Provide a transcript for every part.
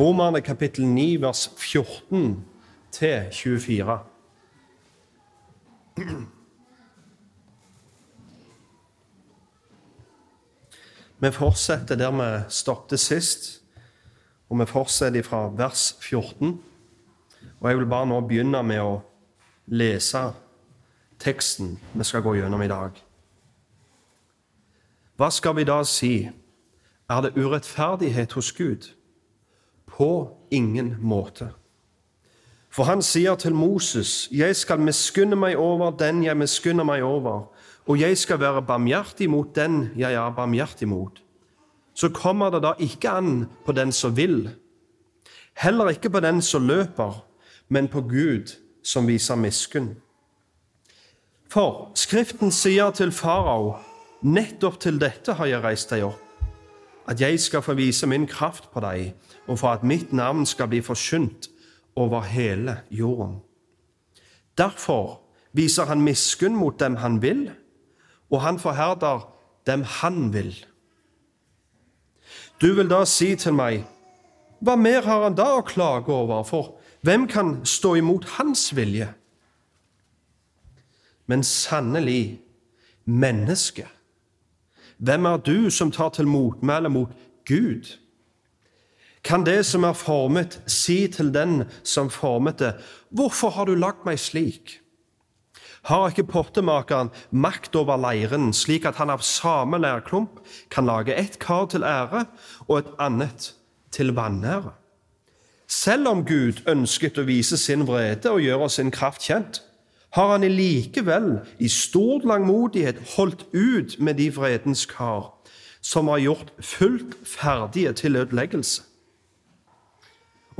Romerne kapittel 9, vers 14 til 24. Vi fortsetter der vi stoppet sist, og vi fortsetter fra vers 14. Og Jeg vil bare nå begynne med å lese teksten vi skal gå gjennom i dag. Hva skal vi da si? Er det urettferdighet hos Gud? På ingen måte. For han sier til Moses, 'Jeg skal miskunne meg over den jeg miskunner meg over,' 'og jeg skal være barmhjertig mot den jeg er barmhjertig mot.' Så kommer det da ikke an på den som vil, heller ikke på den som løper, men på Gud som viser miskunn. For Skriften sier til farao, 'Nettopp til dette har jeg reist deg opp', at jeg skal få vise min kraft på deg, og for at mitt navn skal bli forkynt over hele jorden. Derfor viser han miskunn mot dem han vil, og han forherder dem han vil. Du vil da si til meg, hva mer har han da å klage over, for hvem kan stå imot hans vilje? Men sannelig, menneske, hvem er du som tar til motmæle mot Gud? Kan det som er formet, si til den som formet det, hvorfor har du lagd meg slik? Har ikke pottemakeren makt over leiren, slik at han av samme leirklump kan lage ett kar til ære og et annet til vanære? Selv om Gud ønsket å vise sin vrede og gjøre sin kraft kjent, har han likevel i stor langmodighet holdt ut med de vredens kar, som har gjort fullt ferdige til ødeleggelse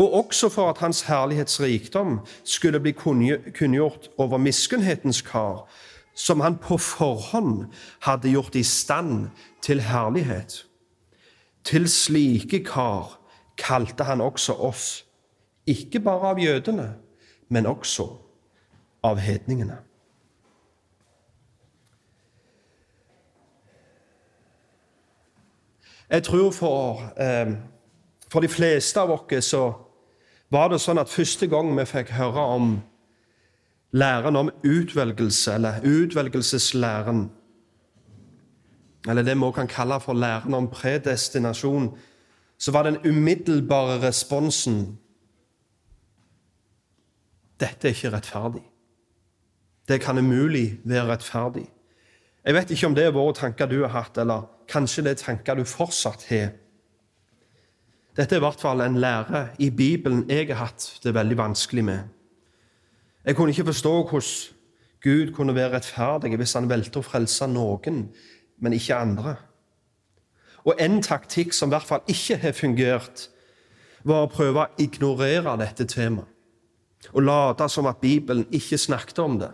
og også for at Hans herlighets rikdom skulle bli kunngjort over miskunnhetens kar, som han på forhånd hadde gjort i stand til herlighet. Til slike kar kalte han også oss, ikke bare av jødene, men også av hedningene. Jeg tror for, eh, for de fleste av oss så var det sånn at første gang vi fikk høre om læren om utvelgelse, eller utvelgelseslæren, eller det vi kan kalle for læren om predestinasjon, så var den umiddelbare responsen dette er ikke rettferdig. Det kan umulig være rettferdig. Jeg vet ikke om det er våre tanker du har hatt, eller kanskje det er tanker du fortsatt har. Dette er i hvert fall en lære i Bibelen jeg har hatt det veldig vanskelig med. Jeg kunne ikke forstå hvordan Gud kunne være rettferdig hvis han valgte å frelse noen, men ikke andre. Og en taktikk som i hvert fall ikke har fungert, var å prøve å ignorere dette temaet. Og late som at Bibelen ikke snakket om det,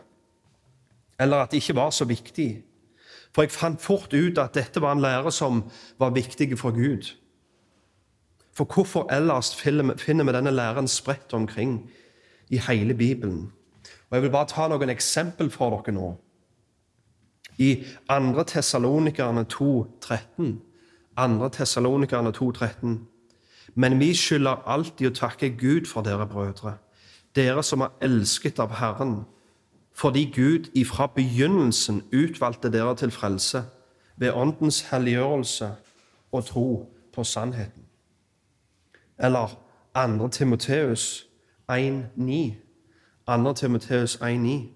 eller at det ikke var så viktig. For jeg fant fort ut at dette var en lære som var viktig for Gud. For hvorfor ellers finner vi denne læren spredt omkring i hele Bibelen? Og Jeg vil bare ta noen eksempel for dere nå. I 2. Tessalonikerne 2,13 2. Tessalonikerne 2,13 Men vi skylder alltid å takke Gud for dere brødre, dere som er elsket av Herren, fordi Gud ifra begynnelsen utvalgte dere til frelse ved Åndens helliggjørelse og tro på sannheten. Eller 2. Timoteus 1,9. 2. Timoteus 1,9.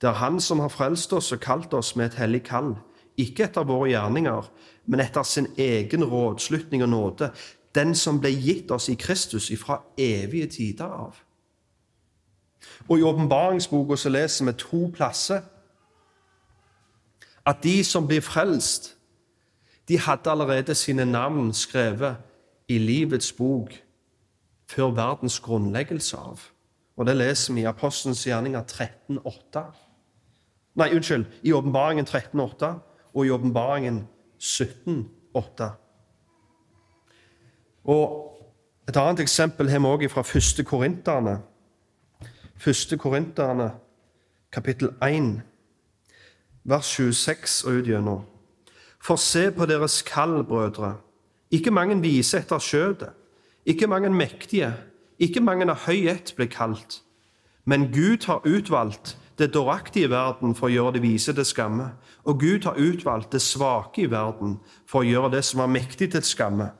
Det er Han som har frelst oss og kalt oss med et hellig kall, ikke etter våre gjerninger, men etter sin egen rådslutning og nåde, den som ble gitt oss i Kristus ifra evige tider av. Og I åpenbaringsboka leser vi to plasser at de som blir frelst, de hadde allerede sine navn skrevet i livets bok før verdens grunnleggelse av. Og Det leser vi i Apostelens gjerninger 13,8. Nei, unnskyld, i Åpenbaringen 13,8 og i Åpenbaringen 17,8. Og Et annet eksempel har vi også fra første Korinterne. Første Korinterne, kapittel 1, vers 26 og utgjennom. For se på deres kall, brødre ikke mange viser etter skjødet. Ikke mange mektige, ikke mange av høy ett ble kalt. Men Gud har utvalgt det dåraktige i verden for å gjøre det vise til skamme. Og Gud har utvalgt det svake i verden for å gjøre det som er mektig til skamme.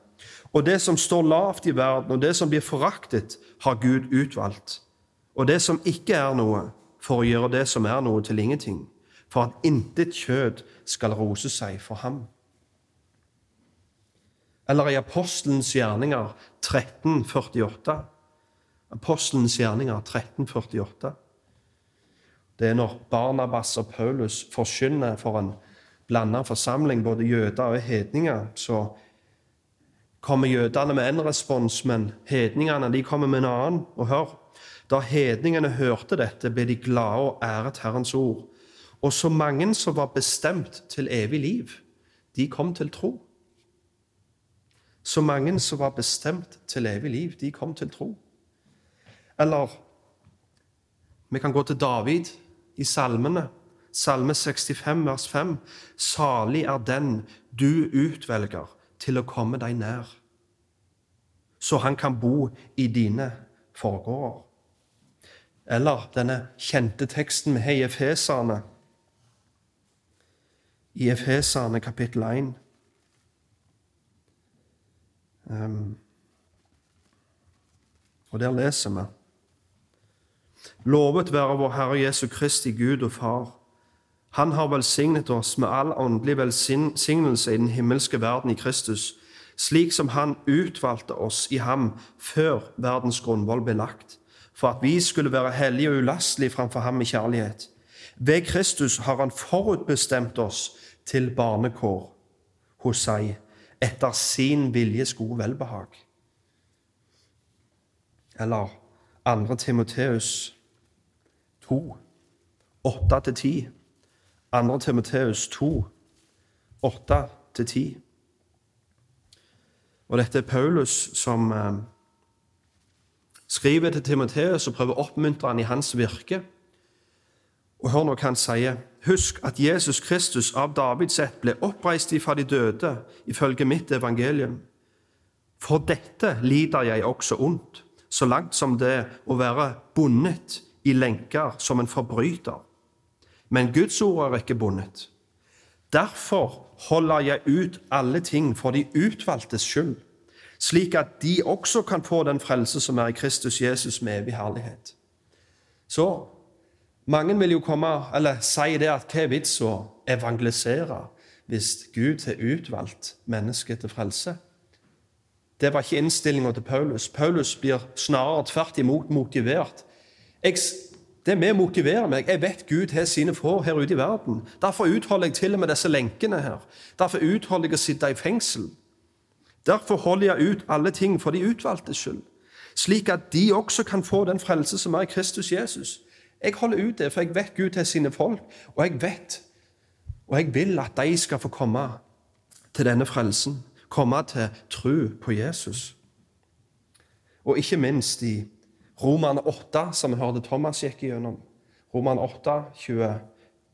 Og det som står lavt i verden, og det som blir foraktet, har Gud utvalgt. Og det som ikke er noe, for å gjøre det som er noe, til ingenting. For at intet kjød skal rose seg for ham. Eller i Apostelens gjerninger 1348. Apostelens gjerninger 1348. Det er når Barnabas og Paulus forkynner for en blanda forsamling, både jøder og hedninger, så kommer jødene med en respons, men hedningene de kommer med en annen. Og hør, da hedningene hørte dette, ble de glade og æret Herrens ord. Og så mange som var bestemt til evig liv, de kom til tro. Så mange som var bestemt til evig liv, de kom til tro. Eller vi kan gå til David i salmene. Salme 65, vers 5. Salig er den du utvelger til å komme deg nær, så han kan bo i dine forgårder. Eller denne kjente teksten vi har i Efeserne. I Efeserne kapittel 1. Um, og der leser vi Lovet være vår Herre Jesu Kristi Gud og Far. Han har velsignet oss med all åndelig velsignelse i den himmelske verden i Kristus, slik som Han utvalgte oss i ham før verdens grunnvoll ble lagt, for at vi skulle være hellige og ulastelige framfor ham i kjærlighet. Ved Kristus har Han forutbestemt oss til barnekår hos seg, etter sin viljes gode velbehag. Eller 2. Timoteus 2, 8-10. 2. Timoteus 2, 8-10. Og dette er Paulus som eh, skriver til Timoteus og prøver å oppmuntre han i hans virke. Og hør nå hva han sier. Husk at Jesus Kristus av Davids ett ble oppreist ifra de døde ifølge mitt evangelium. For dette lider jeg også ondt, så langt som det å være bundet i lenker som en forbryter. Men Guds ord er ikke bundet. Derfor holder jeg ut alle ting for de utvalgtes skyld, slik at de også kan få den frelse som er i Kristus Jesus med evig herlighet. Så mange vil jo komme, eller si det at hva er vits å evangelisere hvis Gud har utvalgt mennesket til frelse? Det var ikke innstillinga til Paulus. Paulus blir snarere tvert imot motivert. Jeg, det med motiverer meg. Jeg vet Gud har sine få her ute i verden. Derfor utholder jeg til og med disse lenkene her. Derfor utholder jeg å sitte i fengsel. Derfor holder jeg ut alle ting for de utvalgtes skyld, slik at de også kan få den frelse som er i Kristus Jesus. Jeg holder ut det, for jeg vet Gud har sine folk, og jeg vet og jeg vil at de skal få komme til denne frelsen, komme til tro på Jesus. Og ikke minst i Roman 8, som vi hørte Thomas gikk gjennom. Roman 8,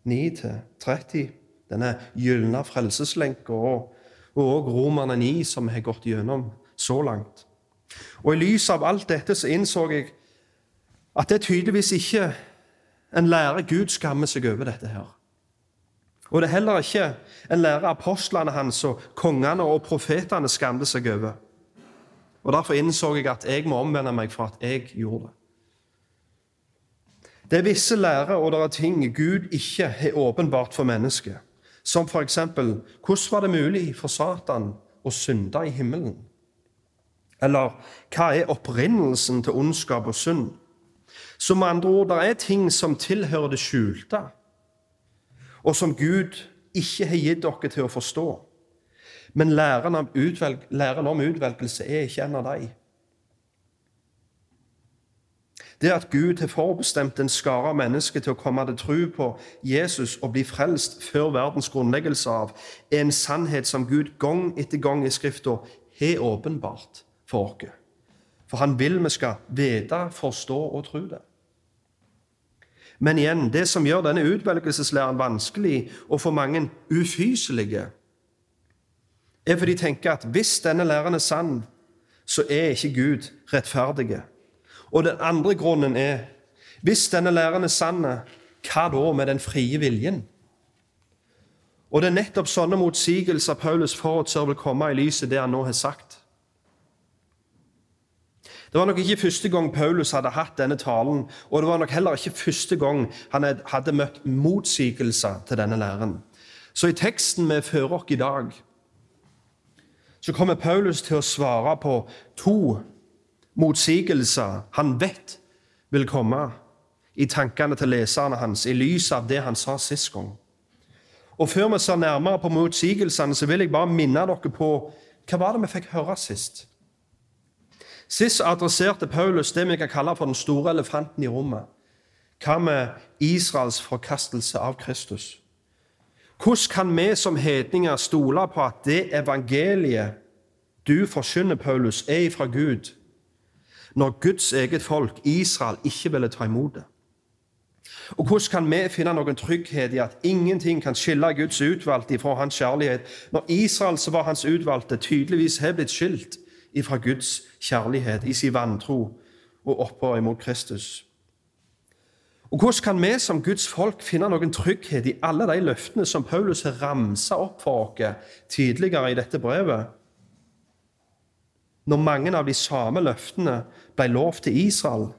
29-30. Denne gylne frelseslenka. Og, òg Roman 9, som vi har gått gjennom så langt. Og I lys av alt dette så innså jeg at det tydeligvis ikke en lærer Gud skammer seg over dette her. Og det er heller ikke en lærer apostlene hans og kongene og profetene skamte seg over. Og Derfor innså jeg at jeg må omvende meg for at jeg gjorde det. Det er visse lærer og det er ting Gud ikke har åpenbart for mennesket. Som f.eks.: Hvordan var det mulig for Satan å synde i himmelen? Eller hva er opprinnelsen til ondskap og synd? Så med andre ord, det er ting som tilhører det skjulte, og som Gud ikke har gitt dere til å forstå. Men læren om, utvelg, læren om utvelgelse er ikke en av dem. Det at Gud har forbestemt en skare av mennesker til å komme til tro på Jesus og bli frelst før verdens grunnleggelse av, er en sannhet som Gud gang etter gang i Skrifta har åpenbart for oss. For han vil vi skal vite, forstå og tro det. Men igjen, det som gjør denne utvelgelseslæren vanskelig og for mange ufyselige, er fordi de tenker at hvis denne læren er sann, så er ikke Gud rettferdig. Og den andre grunnen er hvis denne læren er sann, hva da med den frie viljen? Og det er nettopp sånne motsigelser Paulus forutser vil komme i lyset det han nå har sagt. Det var nok ikke første gang Paulus hadde hatt denne talen, og det var nok heller ikke første gang han hadde møtt motsigelser til denne læren. Så i teksten vi fører oss i dag, så kommer Paulus til å svare på to motsigelser han vet vil komme i tankene til leserne hans i lys av det han sa sist gang. Og Før vi ser nærmere på motsigelsene, så vil jeg bare minne dere på hva var det vi fikk høre sist. Sist adresserte Paulus det vi kan kalle for den store elefanten i rommet. Hva med Israels forkastelse av Kristus? Hvordan kan vi som hedninger stole på at det evangeliet du forkynner, Paulus, er fra Gud, når Guds eget folk, Israel, ikke ville ta imot det? Og hvordan kan vi finne noen trygghet i at ingenting kan skille Guds utvalgte fra hans kjærlighet, når Israel, som var hans utvalgte, tydeligvis har blitt skilt fra Guds kjærlighet i sin vantro og oppover imot Kristus? Og Hvordan kan vi som Guds folk finne noen trygghet i alle de løftene som Paulus har ramsa opp for oss tidligere i dette brevet? Når mange av de samme løftene ble lov til Israel,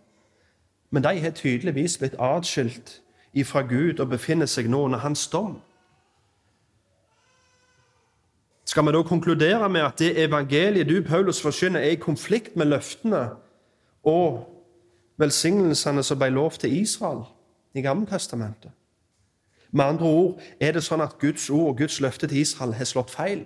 men de har tydeligvis blitt atskilt ifra Gud og befinner seg nå under hans dom. Skal vi da konkludere med at det evangeliet du, Paulus, forkynner, er i konflikt med løftene og velsignelsene som ble lov til Israel i Gammeltestamentet? Med andre ord er det sånn at Guds ord og Guds løfte til Israel har slått feil.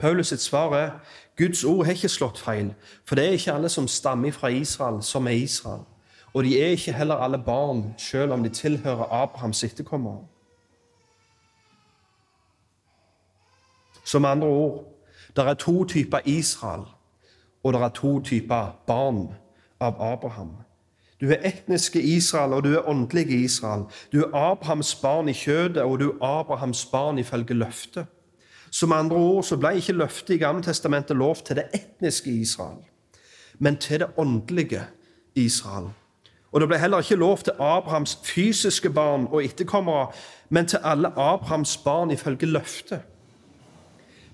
Paulus sitt svar er Guds ord har ikke slått feil, for det er ikke alle som stammer fra Israel, som er Israel. Og de er ikke heller alle barn, selv om de tilhører Abrahams etterkommere. Som andre ord det er to typer Israel, og det er to typer barn av Abraham. Du er etniske Israel, og du er åndelige Israel. Du er Abrahams barn i kjødet, og du er Abrahams barn ifølge løftet. Som andre ord så ble ikke løftet i Gammeltestamentet lov til det etniske Israel, men til det åndelige Israel. Og det ble heller ikke lov til Abrahams fysiske barn og etterkommere, men til alle Abrahams barn ifølge løftet.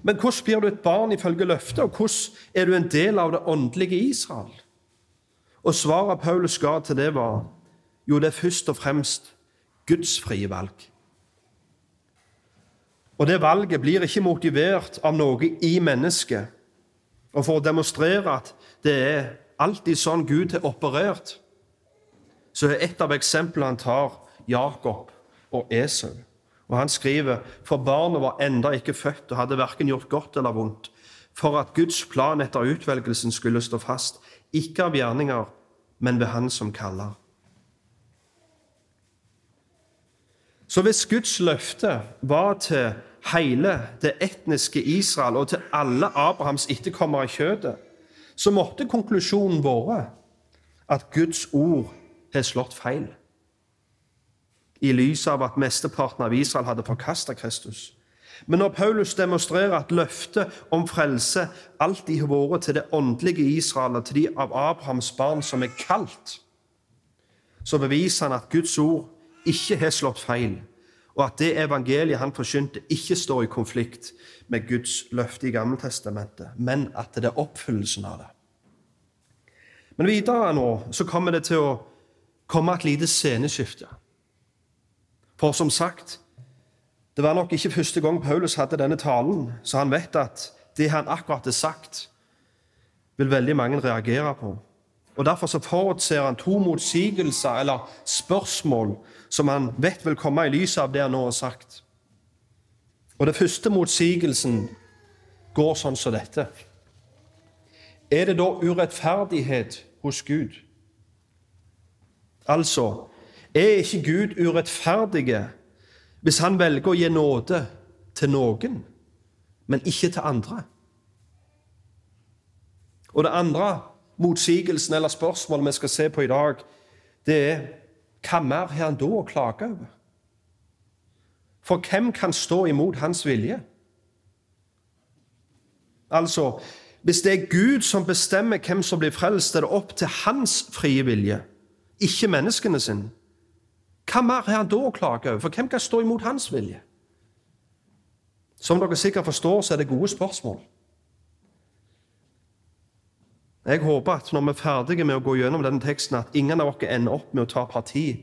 Men hvordan blir du et barn ifølge løftet, og hvordan er du en del av det åndelige Israel? Og svaret Paulus ga til det, var jo, det er først og fremst Guds frie valg. Og det valget blir ikke motivert av noe i mennesket. Og for å demonstrere at det er alltid sånn Gud har operert, så er et av eksemplene han tar, Jakob og Esau. Og Han skriver for barnet var enda ikke født og hadde verken gjort godt eller vondt, for at Guds plan etter utvelgelsen skulle stå fast, ikke av gjerninger, men ved Han som kaller. Så hvis Guds løfte var til hele det etniske Israel og til alle Abrahams etterkommere i kjødet, så måtte konklusjonen være at Guds ord har slått feil. I lys av at mesteparten av Israel hadde forkasta Kristus. Men når Paulus demonstrerer at løftet om frelse alltid har vært til det åndelige Israel og til de av Abrahams barn som er kalt, så beviser han at Guds ord ikke har slått feil, og at det evangeliet han forkynte, ikke står i konflikt med Guds løfte i Gammeltestamentet, men at det er oppfyllelsen av det. Men videre nå så kommer det til å komme et lite sceneskifte. For som sagt, det var nok ikke første gang Paulus hadde denne talen, så han vet at det han akkurat har sagt, vil veldig mange reagere på. Og Derfor så forutser han to motsigelser eller spørsmål som han vet vil komme i lyset av det han nå har sagt. Og Det første motsigelsen går sånn som dette. Er det da urettferdighet hos Gud? Altså, er ikke Gud urettferdig hvis han velger å gi nåde til noen, men ikke til andre? Og det andre motsigelsen eller spørsmålet vi skal se på i dag, det er hva mer har han da å klage over? For hvem kan stå imot hans vilje? Altså, Hvis det er Gud som bestemmer hvem som blir frelst, er det opp til hans frie vilje, ikke menneskene sin. Hva mer har han da å klage over? For hvem kan stå imot hans vilje? Som dere sikkert forstår, så er det gode spørsmål. Jeg håper at når vi er ferdige med å gå gjennom denne teksten, at ingen av dere ender opp med å ta parti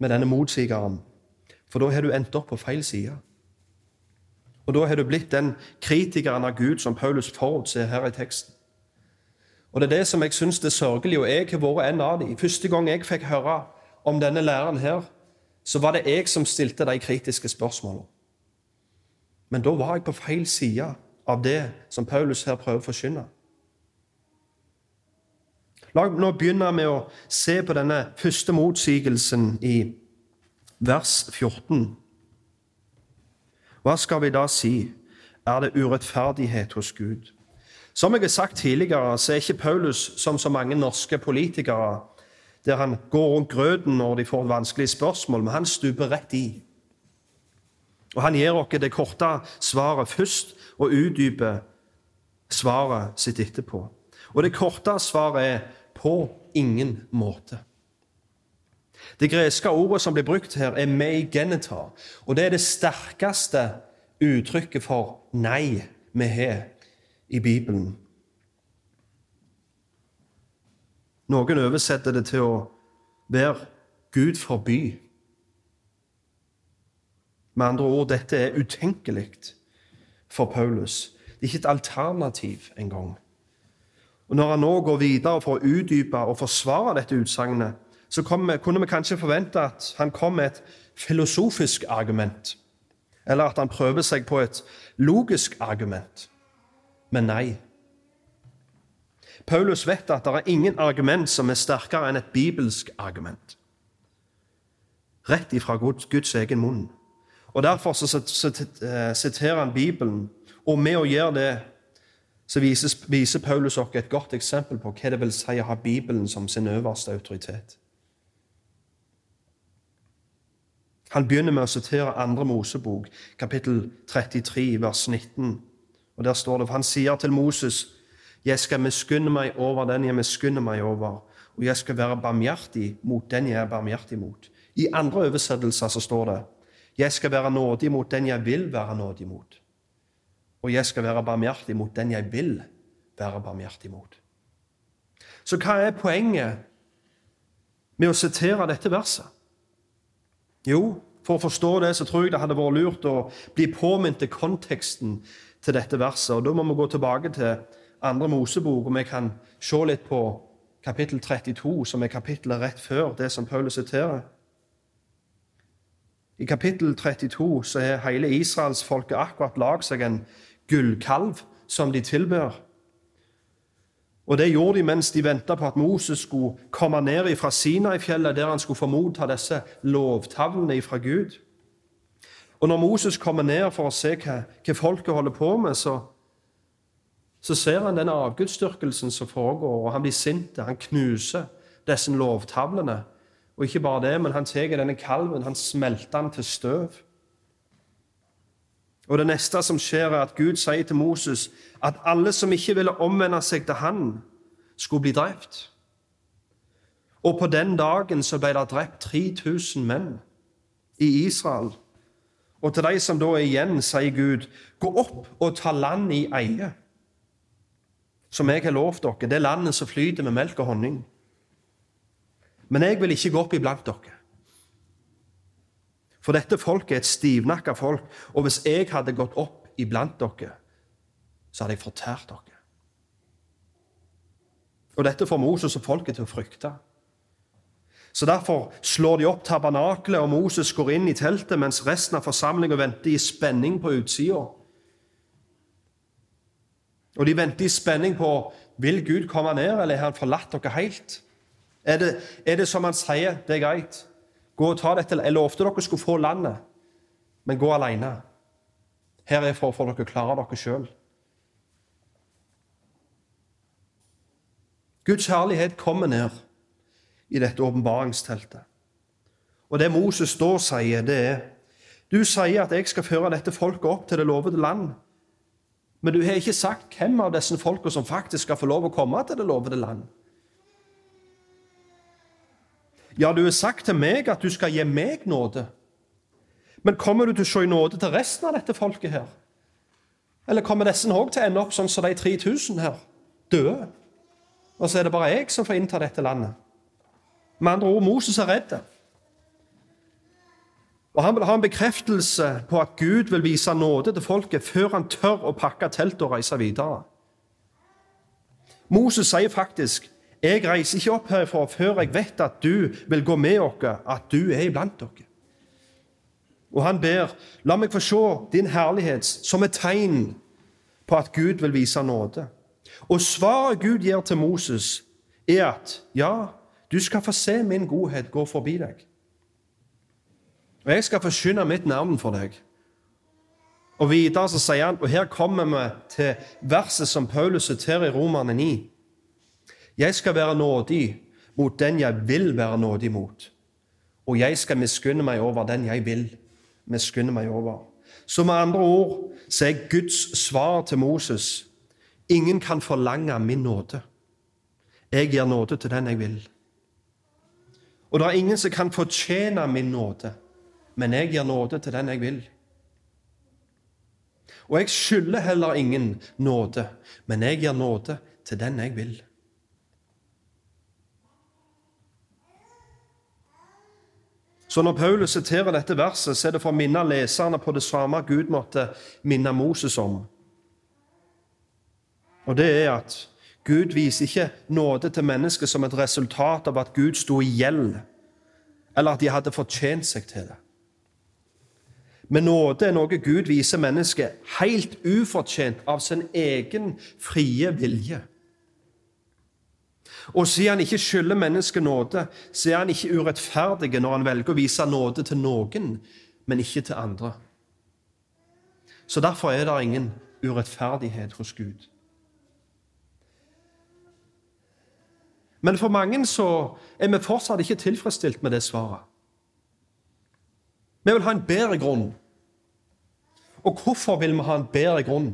med denne motsigeren. For da har du endt opp på feil side. Og da har du blitt den kritikeren av Gud som Paulus forutser her i teksten. Og Det er det som jeg syns er sørgelig, og jeg har vært en av dem. Første gang jeg fikk høre om denne læreren her, så var det jeg som stilte de kritiske spørsmålene. Men da var jeg på feil side av det som Paulus her prøver å forkynne. La oss nå begynne med å se på denne første motsigelsen i vers 14. Hva skal vi da si? Er det urettferdighet hos Gud? Som jeg har sagt tidligere, så er ikke Paulus som så mange norske politikere, der han går rundt grøten når de får vanskelige spørsmål, men han stuper rett i. Og Han gir oss det korte svaret først og utdyper svaret sitt etterpå. Og Det korte svaret er på ingen måte. Det greske ordet som blir brukt her, er meigeneta. Og det er det sterkeste uttrykket for nei vi har i Bibelen. Noen oversetter det til å være Gud forby. Med andre ord, dette er utenkelig for Paulus. Det er ikke et alternativ engang. Og Når han nå går videre for å utdype og forsvare dette utsagnet, så vi, kunne vi kanskje forvente at han kom med et filosofisk argument. Eller at han prøver seg på et logisk argument. Men nei. Paulus vet at det er ingen argument som er sterkere enn et bibelsk argument. Rett ifra Guds, egen munn. Og Derfor så eh, siterer han Bibelen, og med å gjøre det så viser, Paulus oss et godt eksempel på hva det vil si å ha Bibelen som sin øverste autoritet. Han begynner med å sitere andre Mosebok, kapittel 33, vers 19. Og Der står det for han sier til Moses jeg skal miskunne meg over den jeg miskunner meg over, og jeg skal være barmhjertig mot den jeg er barmhjertig mot. I andre oversettelser så står det jeg skal være nådig mot den jeg vil være nådig mot. Og jeg skal være barmhjertig mot den jeg vil være barmhjertig mot. Så hva er poenget med å sitere dette verset? Jo, for å forstå det så tror jeg det hadde vært lurt å bli påminnet konteksten til dette verset. Og Da må vi gå tilbake til andre Mosebok, og vi kan se litt på kapittel 32, som er kapittelet rett før det som Paulus siterer. I kapittel 32 så har hele israelsfolket akkurat lagd seg en gullkalv som de tilber. Og Det gjorde de mens de venta på at Moses skulle komme ned fra Sinai-fjellet, der han skulle få motta disse lovtavlene fra Gud. Og Når Moses kommer ned for å se hva, hva folket holder på med, så, så ser han denne avgudsdyrkelsen som foregår, og han blir sint. Han knuser disse lovtavlene. Og ikke bare det, men han tar denne kalven, han smelter den til støv. Og Det neste som skjer, er at Gud sier til Moses at alle som ikke ville omvende seg til han, skulle bli drept. Og på den dagen så ble det drept 3000 menn i Israel. Og til de som da er igjen, sier Gud, gå opp og ta land i eie, som jeg har lovt dere, det landet som flyter med melk og honning. Men jeg vil ikke gå opp iblant dere. For dette folket er et stivnakka folk, og hvis jeg hadde gått opp iblant dere, så hadde jeg fortært dere. Og dette får Moses og folket til å frykte. Så Derfor slår de opp tabernakelet, og Moses går inn i teltet, mens resten av forsamlingen venter i spenning på utsida. Og de venter i spenning på vil Gud komme ned, eller har han forlatt dere helt. Er det, er det som han sier, det er greit, Gå og ta dette. Jeg lovte dere skulle få landet, men gå alene. Her er for få dere klare dere sjøl. Guds herlighet kommer ned i dette åpenbaringsteltet. Og det Moses da sier, det er Du sier at jeg skal føre dette folket opp til det lovede land. Men du har ikke sagt hvem av disse folka som faktisk skal få lov å komme til det lovede land. Ja, du har sagt til meg at du skal gi meg nåde. Men kommer du til å se nåde til resten av dette folket her? Eller kommer disse òg til å ende opp sånn som de 3000 her, døde? Og så er det bare jeg som får innta dette landet. Med andre ord, Moses er redd. Og Han vil ha en bekreftelse på at Gud vil vise nåde til folket før han tør å pakke teltet og reise videre. Moses sier faktisk jeg reiser ikke opp herfra før jeg vet at du vil gå med oss, at du er iblant dere. Og han ber, la meg få se din herlighet som et tegn på at Gud vil vise nåde. Og svaret Gud gir til Moses, er at ja, du skal få se min godhet gå forbi deg. Og jeg skal forkynne mitt navn for deg. Og videre så sier han, og her kommer vi til verset som Paulus siterer i Romerne 9. Jeg skal være nådig mot den jeg vil være nådig mot, og jeg skal miskunne meg over den jeg vil miskunne meg over. Så med andre ord så er Guds svar til Moses ingen kan forlange min nåde. Jeg gir nåde til den jeg vil. Og det er ingen som kan fortjene min nåde, men jeg gir nåde til den jeg vil. Og jeg skylder heller ingen nåde, men jeg gir nåde til den jeg vil. Så når Paulus siterer dette verset, så er det for å minne leserne på det samme Gud måtte minne Moses om. Og det er at Gud viser ikke nåde til mennesket som et resultat av at Gud sto i gjeld, eller at de hadde fortjent seg til det. Men nåde er noe Gud viser mennesket helt ufortjent av sin egen frie vilje. Og siden han ikke skylder mennesket nåde, så er han ikke urettferdig når han velger å vise nåde til noen, men ikke til andre. Så derfor er det ingen urettferdighet hos Gud. Men for mange så er vi fortsatt ikke tilfredsstilt med det svaret. Vi vil ha en bedre grunn. Og hvorfor vil vi ha en bedre grunn?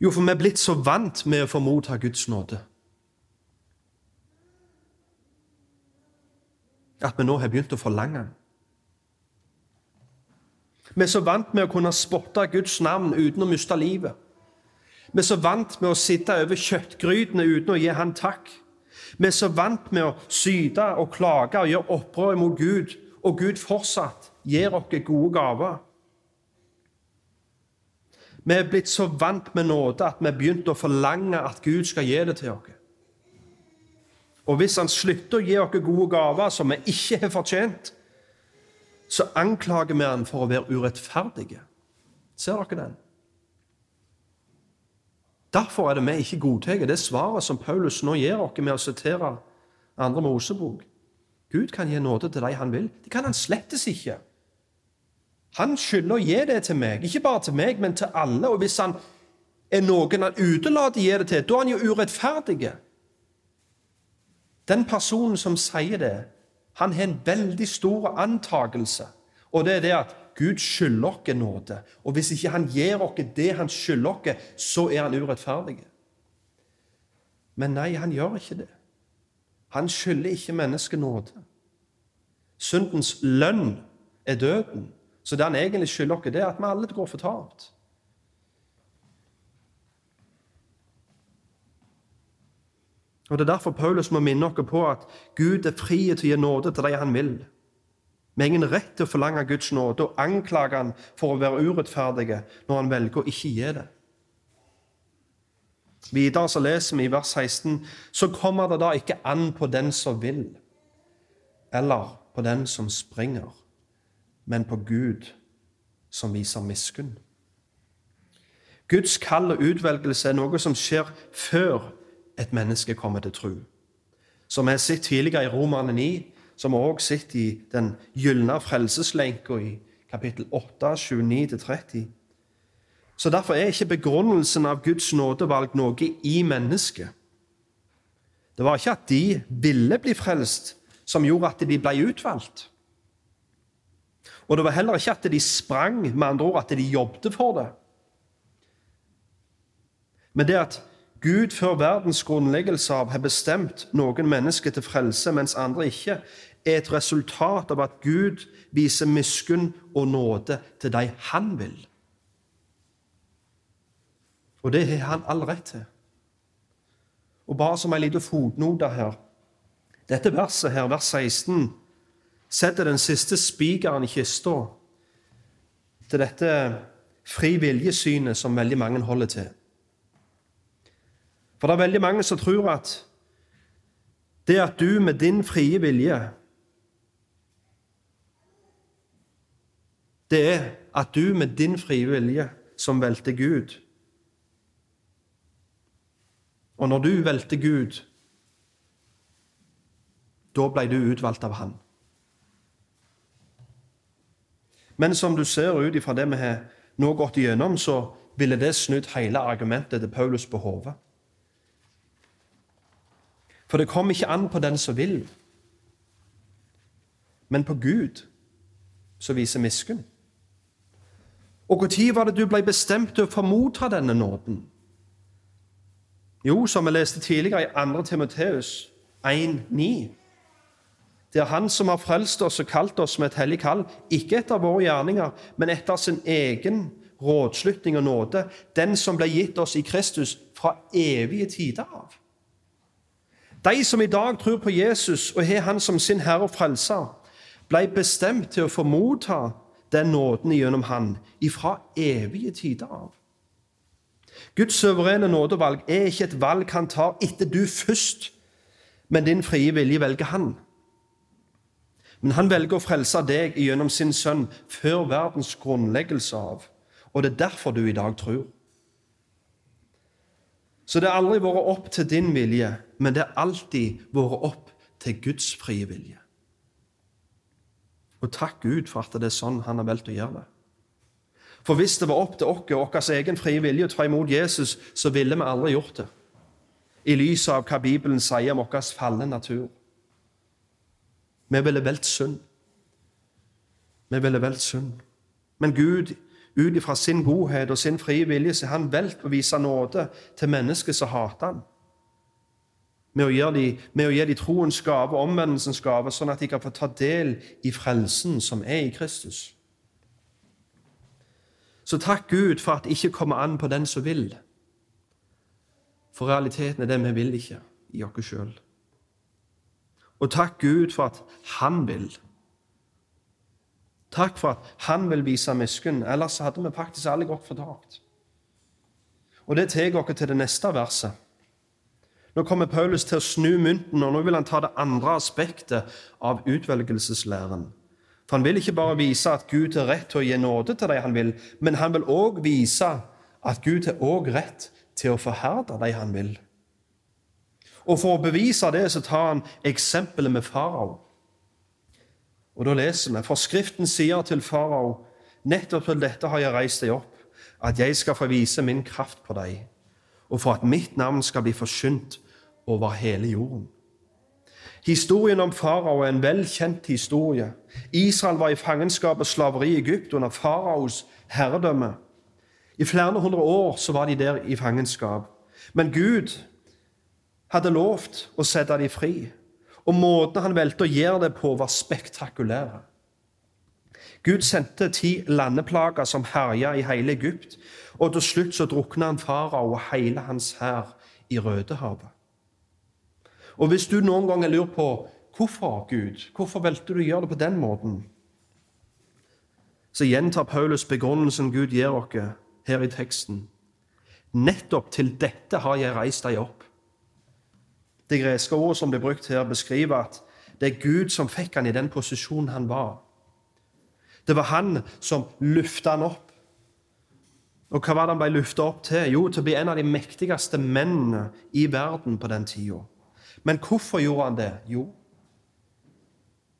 Jo, for vi er blitt så vant med å få motta Guds nåde. at vi nå har begynt å forlange den. Vi er så vant med å kunne spotte Guds navn uten å miste livet. Vi er så vant med å sitte over kjøttgrytene uten å gi Han takk. Vi er så vant med å syte og klage og gjøre opprør mot Gud, og Gud fortsatt gir oss gode gaver. Vi er blitt så vant med nåde at vi har begynt å forlange at Gud skal gi det til oss. Og hvis han slutter å gi oss gode gaver som vi ikke har fortjent, så anklager vi han for å være urettferdige. Ser dere den? Derfor er det vi ikke godtar det svaret som Paulus nå gir oss med å sitere andre Mosebok. Gud kan gi nåde til de han vil. Det kan han slettes ikke. Han skylder å gi det til meg, ikke bare til meg, men til alle. Og hvis han er noen han utelater å gi det til, da er han jo urettferdig. Den personen som sier det, han har en veldig stor antakelse. Og det er det at Gud skylder oss nåde. Og hvis ikke han gir oss det han skylder oss, så er han urettferdig. Men nei, han gjør ikke det. Han skylder ikke mennesket nåde. Syndens lønn er døden. Så det han egentlig skylder oss, det er at vi alle går fortapt. Og Det er derfor Paulus må minne oss på at Gud er fri til å gi nåde til de han vil. Vi har ingen rett til å forlange Guds nåde og anklage han for å være urettferdige når han velger å ikke gi det. Videre så leser vi i vers 16.: Så kommer det da ikke an på den som vil, eller på den som springer, men på Gud som viser miskunn. Guds kall og utvelgelse er noe som skjer før et menneske kommer til tro. Som vi har sett tidligere i Romerne 9, som vi også sett i den gylne frelseslenka i kapittel 8, 29-30. Så Derfor er ikke begrunnelsen av Guds nådevalg noe i mennesket. Det var ikke at de ville bli frelst, som gjorde at de ble utvalgt. Og det var heller ikke at de sprang, med andre ord at de jobbet for det. Men det at Gud før verdens grunnleggelse av har bestemt noen mennesker til frelse, mens andre ikke, er et resultat av at Gud viser miskunn og nåde til de han vil. Og det har han all rett til. Og bare som en liten fotnote her Dette verset her, vers 16, setter den siste spikeren i kista til dette fri viljesynet som veldig mange holder til. For det er veldig mange som tror at det at du med din frie vilje Det er at du med din frie vilje som velter Gud Og når du velter Gud, da ble du utvalgt av Han. Men som du ser ut ifra det vi har nå gått igjennom, så ville det snudd hele argumentet til Paulus på hodet. For det kommer ikke an på den som vil, men på Gud som viser miskunn. Og når var det du ble bestemt til å få motta denne nåden? Jo, som vi leste tidligere i 2. Timoteus 1,9. Det er Han som har frelst oss og kalt oss med et hellig kall, ikke etter våre gjerninger, men etter sin egen rådslutning og nåde, den som ble gitt oss i Kristus fra evige tider av. De som i dag tror på Jesus og har Han som sin Herre og Frelser, ble bestemt til å få motta den nåden gjennom Han ifra evige tider av. Guds suverene nådevalg er ikke et valg han tar etter du først, men din frie vilje velger han. Men han velger å frelse deg gjennom sin sønn før verdens grunnleggelse av. Og det er derfor du i dag tror. Så det har aldri vært opp til din vilje, men det har alltid vært opp til Guds frie vilje. Og takk Gud for at det er sånn han har valgt å gjøre det. For hvis det var opp til oss og vår egen frie vilje å ta imot Jesus, så ville vi aldri gjort det. I lys av hva Bibelen sier om vår falne natur. Vi ville valgt synd. Vi ville valgt synd. Men Gud, ut ifra sin godhet og sin frie vilje, så har han valgt å vise nåde til mennesker som hater han. Med å, de, med å gi dem troens gave omvendelsens gave, sånn at de kan få ta del i frelsen som er i Kristus. Så takk Gud for at det ikke kommer an på den som vil. For realiteten er det vi vil ikke i oss sjøl. Og takk Gud for at Han vil. Takk for at Han vil vise miskunn, ellers hadde vi faktisk alle gått fortapt. Og Det tar oss til det neste verset. Nå kommer Paulus til å snu mynten, og nå vil han ta det andre aspektet av utvelgelseslæren. For han vil ikke bare vise at Gud har rett til å gi nåde til de han vil, men han vil òg vise at Gud har òg rett til å forherde de han vil. Og For å bevise det så tar han eksempelet med farao. Og Da leser vi for Skriften sier til farao nettopp til dette har jeg reist deg opp, at jeg skal få vise min kraft på deg, og for at mitt navn skal bli forsynt over hele jorden. Historien om farao er en velkjent historie. Israel var i fangenskap og slaveri i Egypt under faraos herredømme. I flere hundre år så var de der i fangenskap. Men Gud hadde lovt å sette dem fri, og måten han valgte å gjøre det på, var spektakulære. Gud sendte ti landeplager som herja i hele Egypt, og til slutt så drukna han farao og hele hans hær i Rødehavet. Og hvis du noen ganger lurer på hvorfor Gud, hvorfor valgte du å gjøre det på den måten, så gjentar Paulus begrunnelsen Gud gir oss her i teksten. Nettopp til dette har jeg reist deg opp. Det greske ordet som blir brukt her, beskriver at det er Gud som fikk han i den posisjonen han var. Det var han som løfta han opp. Og hva var det han ble løfta opp til? Jo, til å bli en av de mektigste mennene i verden på den tida. Men hvorfor gjorde han det? Jo,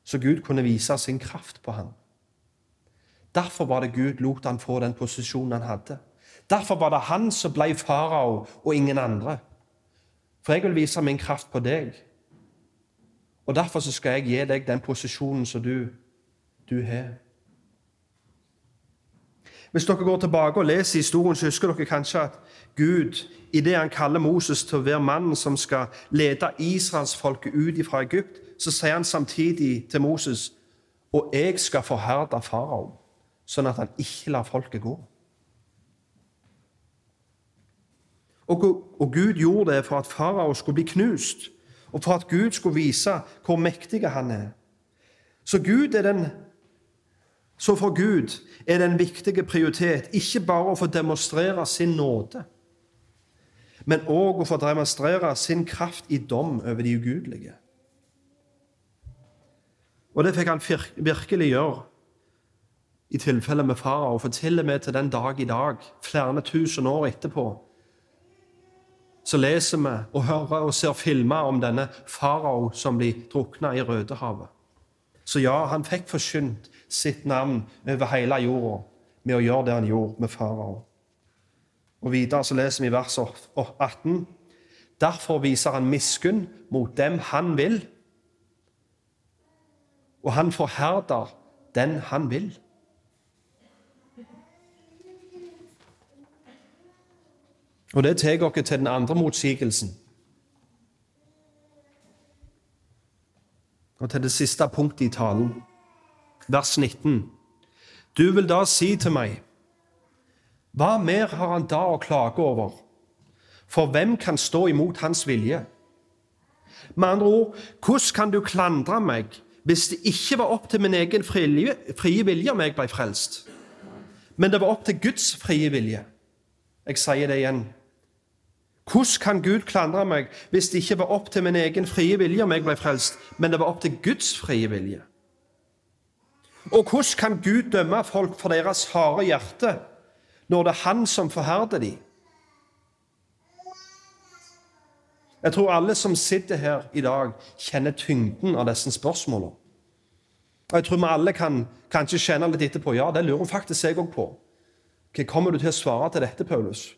så Gud kunne vise sin kraft på ham. Derfor var det Gud lot han få den posisjonen han hadde. Derfor var det han som ble farao, og ingen andre. For jeg vil vise min kraft på deg. Og derfor skal jeg gi deg den posisjonen som du, du har. Hvis dere går tilbake og leser historien, så husker dere kanskje at Gud i det han kaller Moses til å være mannen som skal lede israelsfolket ut fra Egypt, så sier han samtidig til Moses og jeg skal forherde farao, sånn at han ikke lar folket gå. Og, Gud gjorde det for at farao skulle bli knust, og for at Gud skulle vise hvor mektig han er. Så Gud er den så for Gud er det en viktig prioritet ikke bare å få demonstrere sin nåde, men òg å få demonstrere sin kraft i dom over de ugudelige. Og det fikk han virkelig gjøre i tilfelle med farao, for til og med til den dag i dag, flere tusen år etterpå, så leser vi og hører og ser filmer om denne farao som blir drukna i Rødehavet. Så ja, han fikk forkynt sitt navn over hele jorda med å gjøre det han gjorde med farao. Og Videre så leser vi vers 18.: Derfor viser han miskunn mot dem han vil, og han forherder den han vil. Og Det tar oss til den andre motsigelsen. Og til det siste punktet i talen, vers 19. Du vil da si til meg, hva mer har han da å klage over? For hvem kan stå imot hans vilje? Med andre ord, hvordan kan du klandre meg hvis det ikke var opp til min egen frie, frie vilje om jeg ble frelst, men det var opp til Guds frie vilje. Jeg sier det igjen. Hvordan kan Gud klandre meg hvis det ikke var opp til min egen frie vilje om jeg ble frelst, men det var opp til Guds frie vilje? Og hvordan kan Gud dømme folk for deres harde hjerte når det er Han som forherder dem? Jeg tror alle som sitter her i dag, kjenner tyngden av disse spørsmålene. Og Jeg tror vi alle kan kanskje kjenne litt etterpå. Ja, det lurer faktisk jeg òg på. Hva kommer du til å svare til dette, Paulus?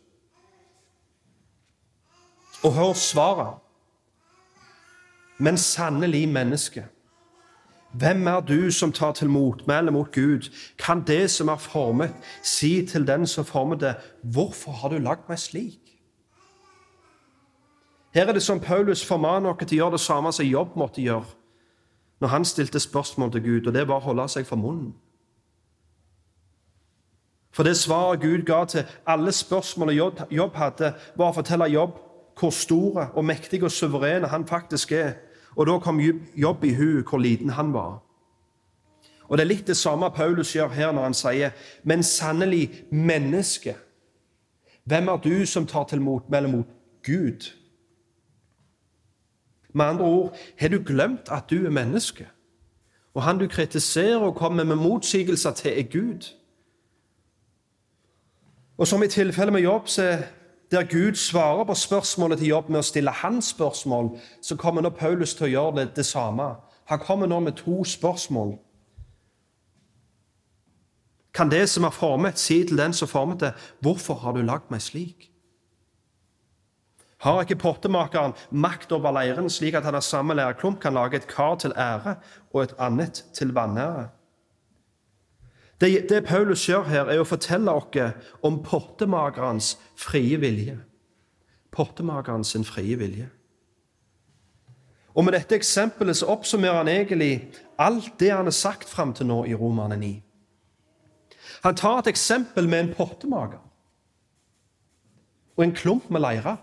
Og hør svaret. Men sannelig menneske. Hvem er du som tar til motmæle mot Gud? Kan det som er formet, si til den som formet det, hvorfor har du lagd meg slik? Her er det som Paulus formaner oss til å gjøre det samme som Jobb måtte gjøre når han stilte spørsmål til Gud, og det var å holde seg for munnen. For det svaret Gud ga til alle spørsmålene Jobb hadde, var å fortelle Jobb hvor store og mektige og suverene han faktisk er. Og da kom Jobb i hu hvor liten han var. Og Det er litt det samme Paulus gjør her når han sier, men sannelig menneske. Hvem er du som tar til motmæle mot Gud? Med andre ord, har du glemt at du er menneske? Og han du kritiserer og kommer med motsigelser til, er Gud. Og som i tilfellet med Jobb, der Gud svarer på spørsmålet til Jobb med å stille hans spørsmål, så kommer nå Paulus til å gjøre det, det samme. Han kommer nå med to spørsmål. Kan det som er formet, si til den som formet det, 'Hvorfor har du lagd meg slik?' Har ikke pottemakeren makt over leiren, slik at han av samme lærklump kan lage et kar til ære og et annet til vanære? Det, det Paulus gjør her, er å fortelle oss om pottemakerens frie vilje. Pottemakerens frie vilje. Og Med dette eksempelet så oppsummerer han egentlig alt det han har sagt fram til nå i Romerne 9. Han tar et eksempel med en pottemaker og en klump med leire.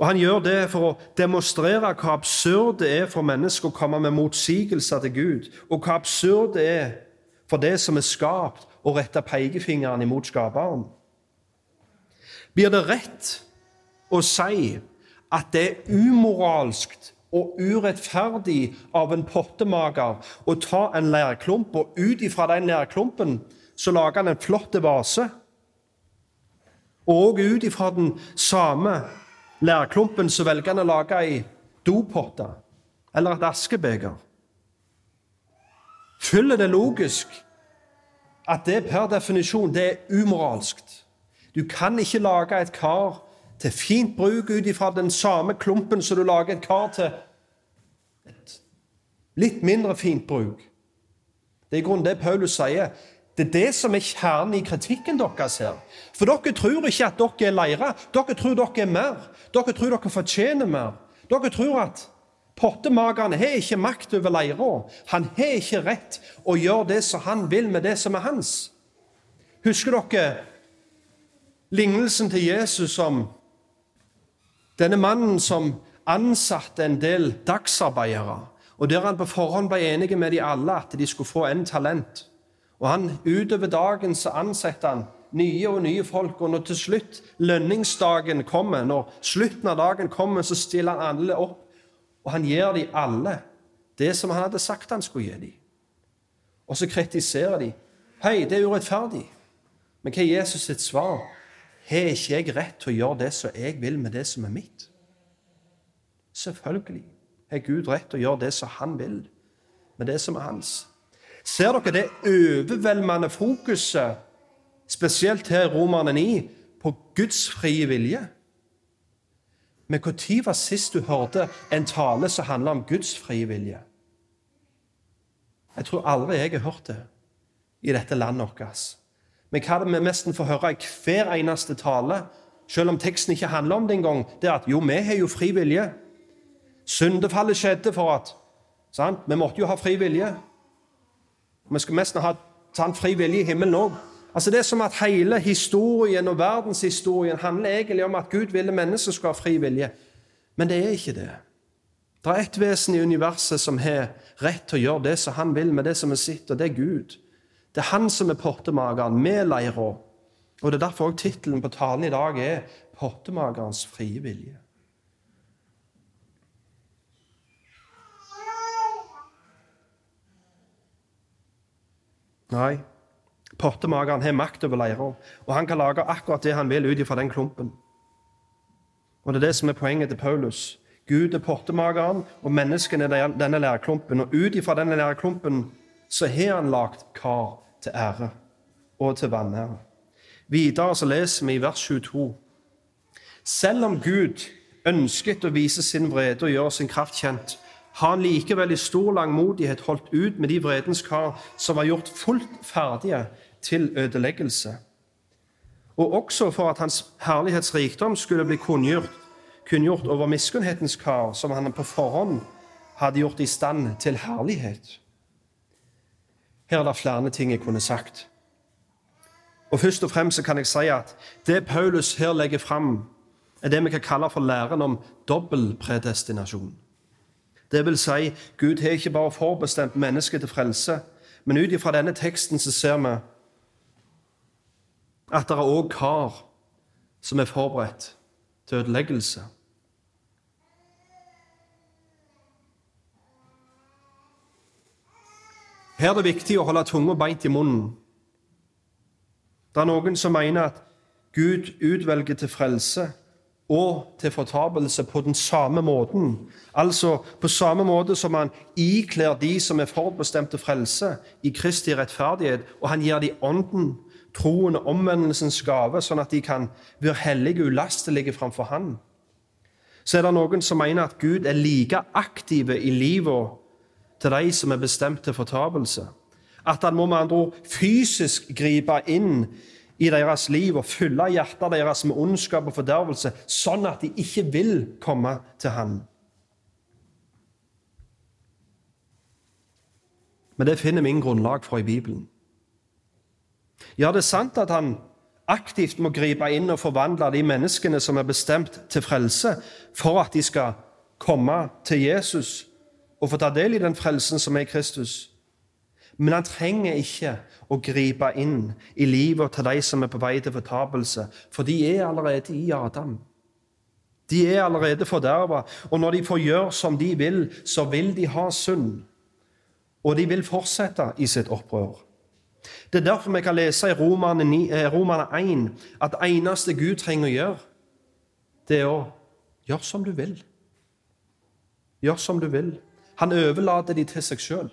Og Han gjør det for å demonstrere hvor absurd det er for mennesker å komme med motsigelser til Gud, og hvor absurd det er for det som er skapt, å rette pekefingeren imot skaperen. Blir det rett å si at det er umoralsk og urettferdig av en pottemaker å ta en lærklump, og ut ifra den lærklumpen så lager han en flott vase? Og ut ifra den samme lærklumpen, så velger han å lage ei dopotte eller et askebeger. Følger det logisk at det per definisjon det er umoralsk? Du kan ikke lage et kar til fint bruk ut ifra den samme klumpen som du lager et kar til et litt mindre fint bruk. Det er i grunnen det Paulus sier. Det er det som er kjernen i kritikken deres her. For dere tror ikke at dere er leire. Dere tror dere er mer. Dere tror dere fortjener mer. Dere tror at pottemakeren har ikke makt over leira. Han har ikke rett å gjøre det som han vil med det som er hans. Husker dere lignelsen til Jesus om denne mannen som ansatte en del dagsarbeidere, og der han på forhånd ble enige med de alle at de skulle få en talent. Og han, Utover dagen så ansetter han nye og nye folk, og når til slutt lønningsdagen kommer, når slutten av dagen kommer, så stiller han alle opp, og han gir dem alle det som han hadde sagt han skulle gi dem. Og så kritiserer de. Hei, det er urettferdig. Men hva er Jesus sitt svar? Har ikke jeg rett til å gjøre det som jeg vil med det som er mitt? Selvfølgelig har Gud rett til å gjøre det som han vil med det som er hans. Ser dere det overveldende fokuset, spesielt her i Romerne 9, på Guds frie vilje? Men når var sist du hørte en tale som handler om Guds frie vilje? Jeg tror aldri jeg har hørt det i dette landet vårt. Men hva det vi nesten får høre i hver eneste tale, selv om teksten ikke handler om det engang, det er at jo, vi har jo fri vilje. Syndefallet skjedde for at sant? Vi måtte jo ha fri vilje. Vi skal nesten ha sant, fri vilje i himmelen òg. Altså, det er som at hele historien og verdenshistorien handler egentlig om at Gud ville mennesker skulle ha fri vilje. Men det er ikke det. Det er ett vesen i universet som har rett til å gjøre det som han vil med det som er sitt, og det er Gud. Det er han som er pottemakeren med leira. Og det er derfor også tittelen på talen i dag er 'Pottemakerens frie vilje'. Nei, pottemakeren har makt over leira, og han kan lage akkurat det han vil ut ifra den klumpen. Og Det er det som er poenget til Paulus. Gud er pottemakeren, og menneskene er denne lærklumpen. Og ut ifra denne lærklumpen så har han lagt kar til ære og til vanære. Videre så leser vi i vers 22. Selv om Gud ønsket å vise sin vrede og gjøre sin kraft kjent, har han likevel i stor langmodighet holdt ut med de vredens kar som var gjort fullt ferdige til ødeleggelse. Og også for at hans herlighetsrikdom skulle bli kunngjort, kunngjort over miskunnhetens kar, som han på forhånd hadde gjort i stand til herlighet. Her er det flere ting jeg kunne sagt. Og Først og fremst kan jeg si at det Paulus her legger fram, er det vi kan kalle for læren om dobbeltpredestinasjon. Det vil si, Gud har ikke bare forbestemt mennesket til frelse, men ut ifra denne teksten så ser vi at det er òg kar som er forberedt til ødeleggelse. Her er det viktig å holde tunga beint i munnen. Det er noen som mener at Gud utvelger til frelse og til fortapelse på den samme måten. Altså på samme måte som han ikler de som er forutbestemte frelse, i Kristi rettferdighet, og han gir de ånden, troen og omvendelsens gave, sånn at de kan være hellige og ulastelige framfor Han. Så er det noen som mener at Gud er like aktive i livet til de som er bestemt til fortapelse. At han må med andre ord fysisk gripe inn i deres liv og fylle hjertet deres med ondskap og fordervelse, sånn at de ikke vil komme til han. Men det finner vi ingen grunnlag for i Bibelen. Ja, det er sant at han aktivt må gripe inn og forvandle de menneskene som er bestemt til frelse, for at de skal komme til Jesus og få ta del i den frelsen som er i Kristus. Men han trenger ikke å gripe inn i livet til de som er på vei til fortapelse, for de er allerede i Adam. De er allerede forderva, og når de får gjøre som de vil, så vil de ha synd. Og de vil fortsette i sitt opprør. Det er derfor vi kan lese i Romerne 1 eh, at det eneste Gud trenger å gjøre, det er å gjøre som du vil. Gjør som du vil. Han overlater de til seg sjøl.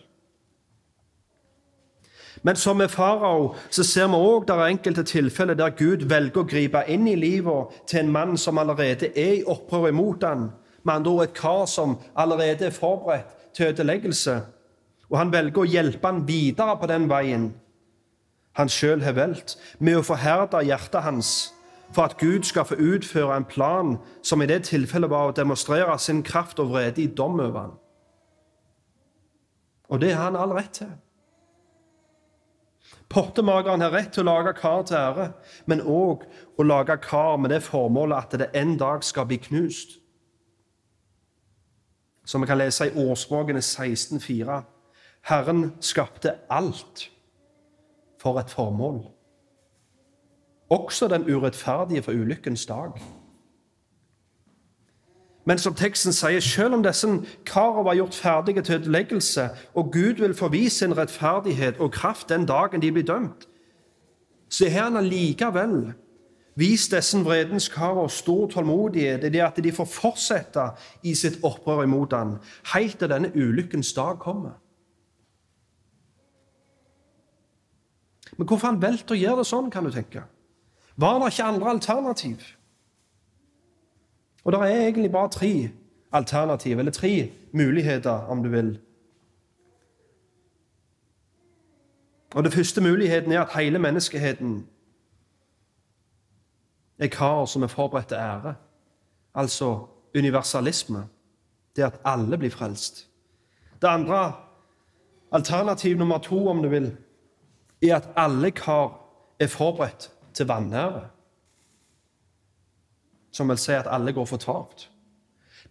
Men som med farao så ser vi òg der er enkelte tilfeller der Gud velger å gripe inn i livet til en mann som allerede er i opprør imot ham. Med andre ord et kar som allerede er forberedt til ødeleggelse. Og han velger å hjelpe han videre på den veien. han sjøl har valgt, med å forherde hjertet hans for at Gud skal få utføre en plan som i det tilfellet var å demonstrere sin kraft og vrede i dom over ham. Og det har han all rett til. Pottemakeren har rett til å lage kar til ære, men òg å lage kar med det formålet at det en dag skal bli knust. Som vi kan lese i Årspråkene 16,4. Herren skapte alt for et formål. Også den urettferdige for ulykkens dag. Men som teksten sier, selv om disse karene var gjort ferdige til ødeleggelse, og Gud vil forvise sin rettferdighet og kraft den dagen de blir dømt, så har han allikevel vist disse vredens karer stor tålmodighet i det at de får fortsette i sitt opprør imot ham, helt til denne ulykkens dag kommer. Men hvorfor han valgte å gjøre det sånn, kan du tenke? Var det ikke andre alternativ? Og det er egentlig bare tre alternativ, eller tre muligheter, om du vil. Og Den første muligheten er at hele menneskeheten er kar som er forberedt til ære. Altså universalisme. Det at alle blir frelst. Det andre, alternativ nummer to, om du vil, er at alle kar er forberedt til vanære som vil si at alle går fortapt.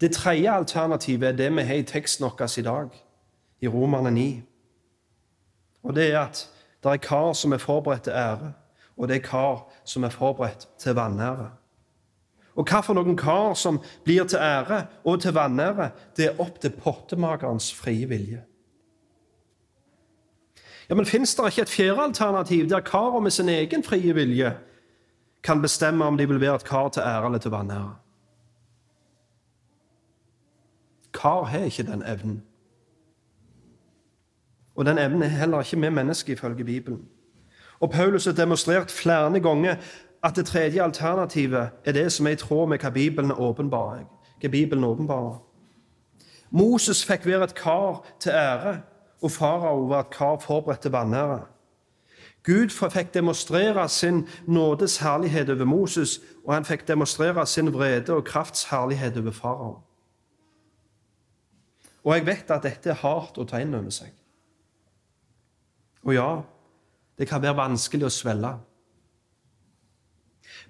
Det tredje alternativet er det vi har i teksten vår i dag, i Romerne 9. Og det er at det er kar som er forberedt til ære, og det er kar som er forberedt til vanære. Og hva for noen kar som blir til ære og til vanære, det er opp til pottemakerens frie vilje. Ja, Men fins det ikke et fjerde alternativ, der karet med sin egen frie vilje kan bestemme om de vil være et kar til ære eller til vanære. Kar har ikke den evnen. Og den evnen er heller ikke vi mennesker, ifølge Bibelen. Og Paulus har demonstrert flere ganger at det tredje alternativet er det som er i tråd med hva Bibelen åpenbarer. Hva Bibelen åpenbarer. Moses fikk være et kar til ære, og farao var et kar forberedt til vanære. Gud fikk demonstrere sin nådes herlighet over Moses, og han fikk demonstrere sin vrede og krafts herlighet over farao. Og jeg vet at dette er hardt å ta inn over seg. Og ja, det kan være vanskelig å svelge.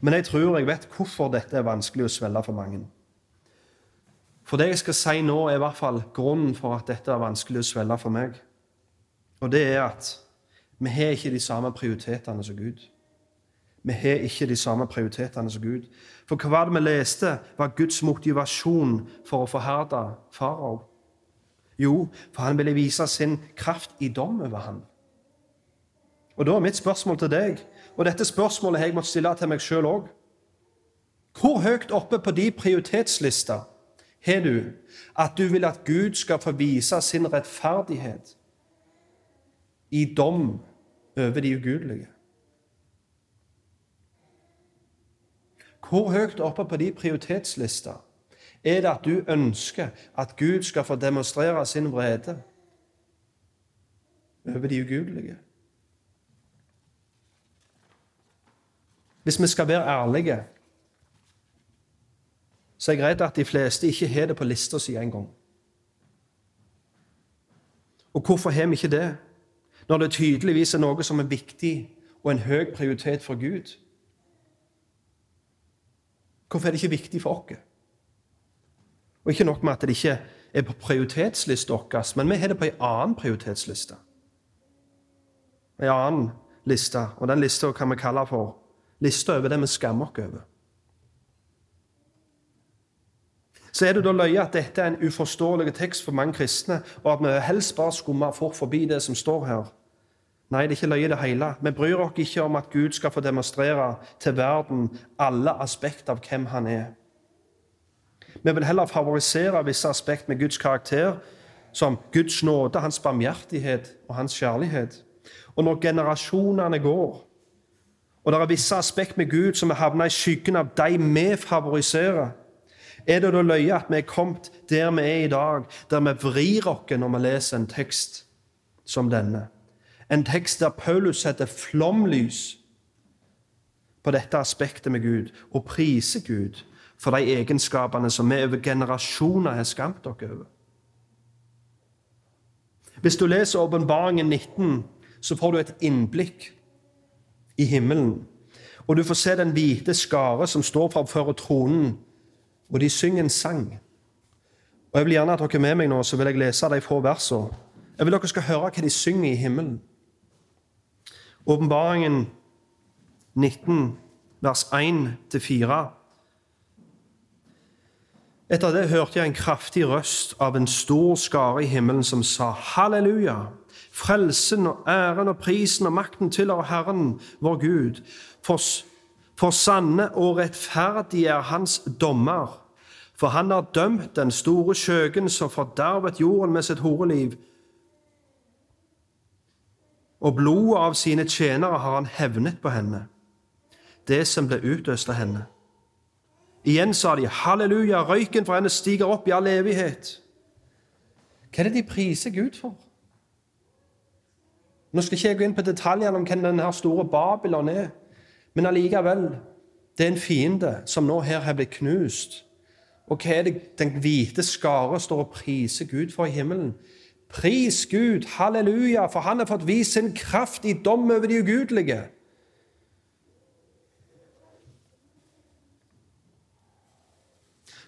Men jeg tror jeg vet hvorfor dette er vanskelig å svelge for mange. For det jeg skal si nå, er i hvert fall grunnen for at dette er vanskelig å svelge for meg. Og det er at vi har ikke de samme prioritetene som Gud. Vi har ikke de samme prioritetene som Gud. For hva var det vi leste var Guds motivasjon for å forherde farao? Jo, for han ville vise sin kraft i dom over ham. Og da er mitt spørsmål til deg, og dette spørsmålet har jeg måttet stille til meg sjøl òg Hvor høyt oppe på de prioritetslista har du at du vil at Gud skal få vise sin rettferdighet i dom over de ugudelige. Hvor høyt oppe på de prioritetslista er det at du ønsker at Gud skal få demonstrere sin vrede over de ugudelige? Hvis vi skal være ærlige, så er jeg redd at de fleste ikke har det på lista si engang. Og hvorfor har vi ikke det? Når det tydeligvis er noe som er viktig og en høy prioritet for Gud? Hvorfor er det ikke viktig for oss? Og ikke nok med at det ikke er på prioritetslista vår, men vi har det på en annen prioritetsliste. En annen liste, og den lista kan vi kalle for lista over det vi skammer oss over. Så er det da løye at dette er en uforståelig tekst for mange kristne, og at vi helst bare skummer fort forbi det som står her. Nei, det er ikke løye det hele. Vi bryr oss ikke om at Gud skal få demonstrere til verden alle aspekter av hvem han er. Vi vil heller favorisere visse aspekter med Guds karakter, som Guds nåde, hans barmhjertighet og hans kjærlighet. Og når generasjonene går, og det er visse aspekter med Gud som er havna i skyggen av de vi favoriserer, er det da løye at vi er kommet der vi er i dag, der vi vrir oss når vi leser en tekst som denne? En tekst der Paulus setter flomlys på dette aspektet med Gud og priser Gud for de egenskapene som vi over generasjoner har skamt dere over. Hvis du leser Åpenbaringen 19, så får du et innblikk i himmelen. Og du får se den hvite skare som står framfor tronen, og de synger en sang. Og Jeg vil gjerne at dere er med meg nå, så vil jeg lese de få versene. Jeg vil dere skal høre hva de synger i himmelen. Åpenbaringen 19, vers 1-4. Etter det hørte jeg en kraftig røst av en stor skare i himmelen som sa halleluja. Frelsen og æren og prisen og makten tilhører Herren, vår Gud. For, for sanne og rettferdige er Hans dommer. For han har dømt den store skjøgen som fordervet jorden med sitt horeliv. Og blodet av sine tjenere har han hevnet på henne, det som ble utøst av henne. Igjen sa de halleluja, røyken fra henne stiger opp i all evighet. Hva er det de priser Gud for? Nå skal ikke jeg gå inn på detaljene om hvem denne store Babylon er, men allikevel, det er en fiende som nå her har blitt knust. Og hva er det den hvite skare står og priser Gud for i himmelen? Pris Gud, halleluja, for han har fått vist sin kraft i dom over de ugudelige.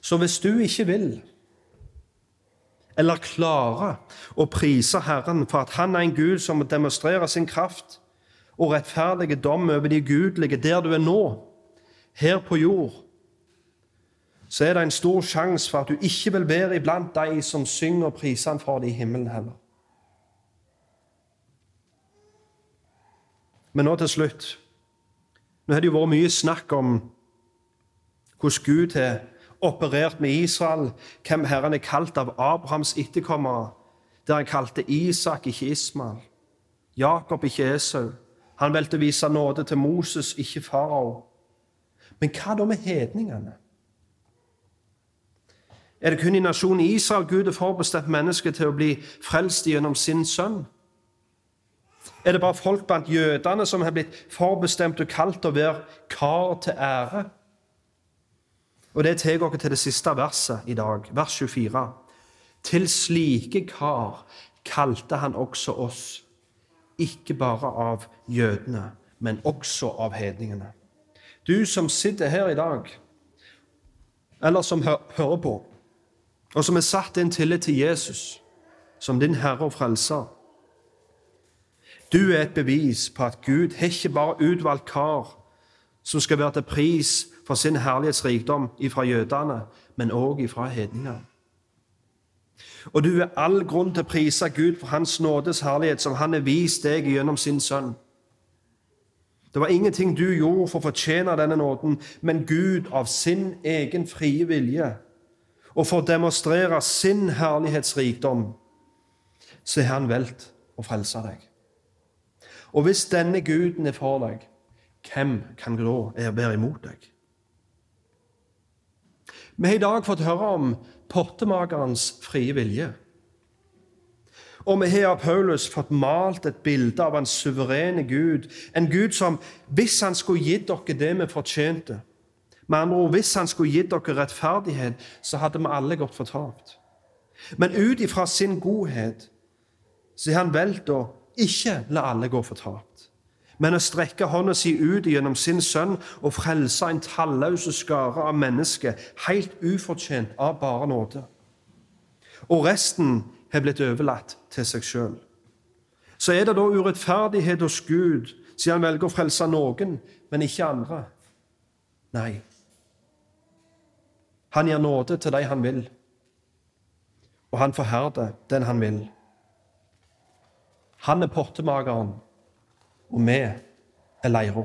Så hvis du ikke vil, eller klarer å prise Herren for at Han er en Gud som demonstrerer sin kraft og rettferdige dom over de ugudelige der du er nå, her på jord, så er det en stor sjanse for at du ikke vil være iblant de som synger og priser Han for det i himmelen heller. Men nå til slutt. Nå har det jo vært mye snakk om hvordan Gud har operert med Israel, hvem Herren er kalt av Abrahams etterkommere, der han kalte Isak, ikke Ismael, Jakob, ikke Esau. Han valgte å vise nåde til Moses, ikke farao. Men hva da med hedningene? Er det kun i nasjonen Israel Gud har forbestemt mennesket til å bli frelst gjennom sin sønn? Er det bare folk blant jødene som har blitt forbestemt og kalt å være kar til ære? Og Det tar oss til det siste verset i dag, vers 24. Til slike kar kalte han også oss, ikke bare av jødene, men også av hedningene. Du som sitter her i dag, eller som hører på, og som er satt din tillit til Jesus som din Herre og Frelser. Du er et bevis på at Gud har ikke bare utvalgt kar som skal være til pris for sin herlighetsrikdom ifra jødene, men òg ifra hedningene. Og du har all grunn til å prise Gud for Hans nådes herlighet, som Han har vist deg gjennom sin sønn. Det var ingenting du gjorde for å fortjene denne nåden, men Gud av sin egen frie vilje og for å demonstrere sin herlighetsrikdom, så har Han valgt å frelse deg. Og hvis denne Guden er for deg, hvem kan da være imot deg? Vi har i dag fått høre om pottemakerens frie vilje. Og vi har av Paulus fått malt et bilde av en suverene Gud, en Gud som, hvis han skulle gitt dere det vi fortjente Med andre ord, hvis han skulle gitt dere rettferdighet, så hadde vi alle gått fortapt. Men ut ifra sin godhet så har han valgt å ikke la alle gå fortapt men å strekke hånda si ut gjennom sin sønn og frelse en talløs skare av mennesker, helt ufortjent av bare nåde. Og resten har blitt overlatt til seg sjøl. Så er det da urettferdighet hos Gud siden han velger å frelse noen, men ikke andre? Nei. Han gir nåde til de han vil, og han forherder den han vil. Han er portemakeren og vi er leira.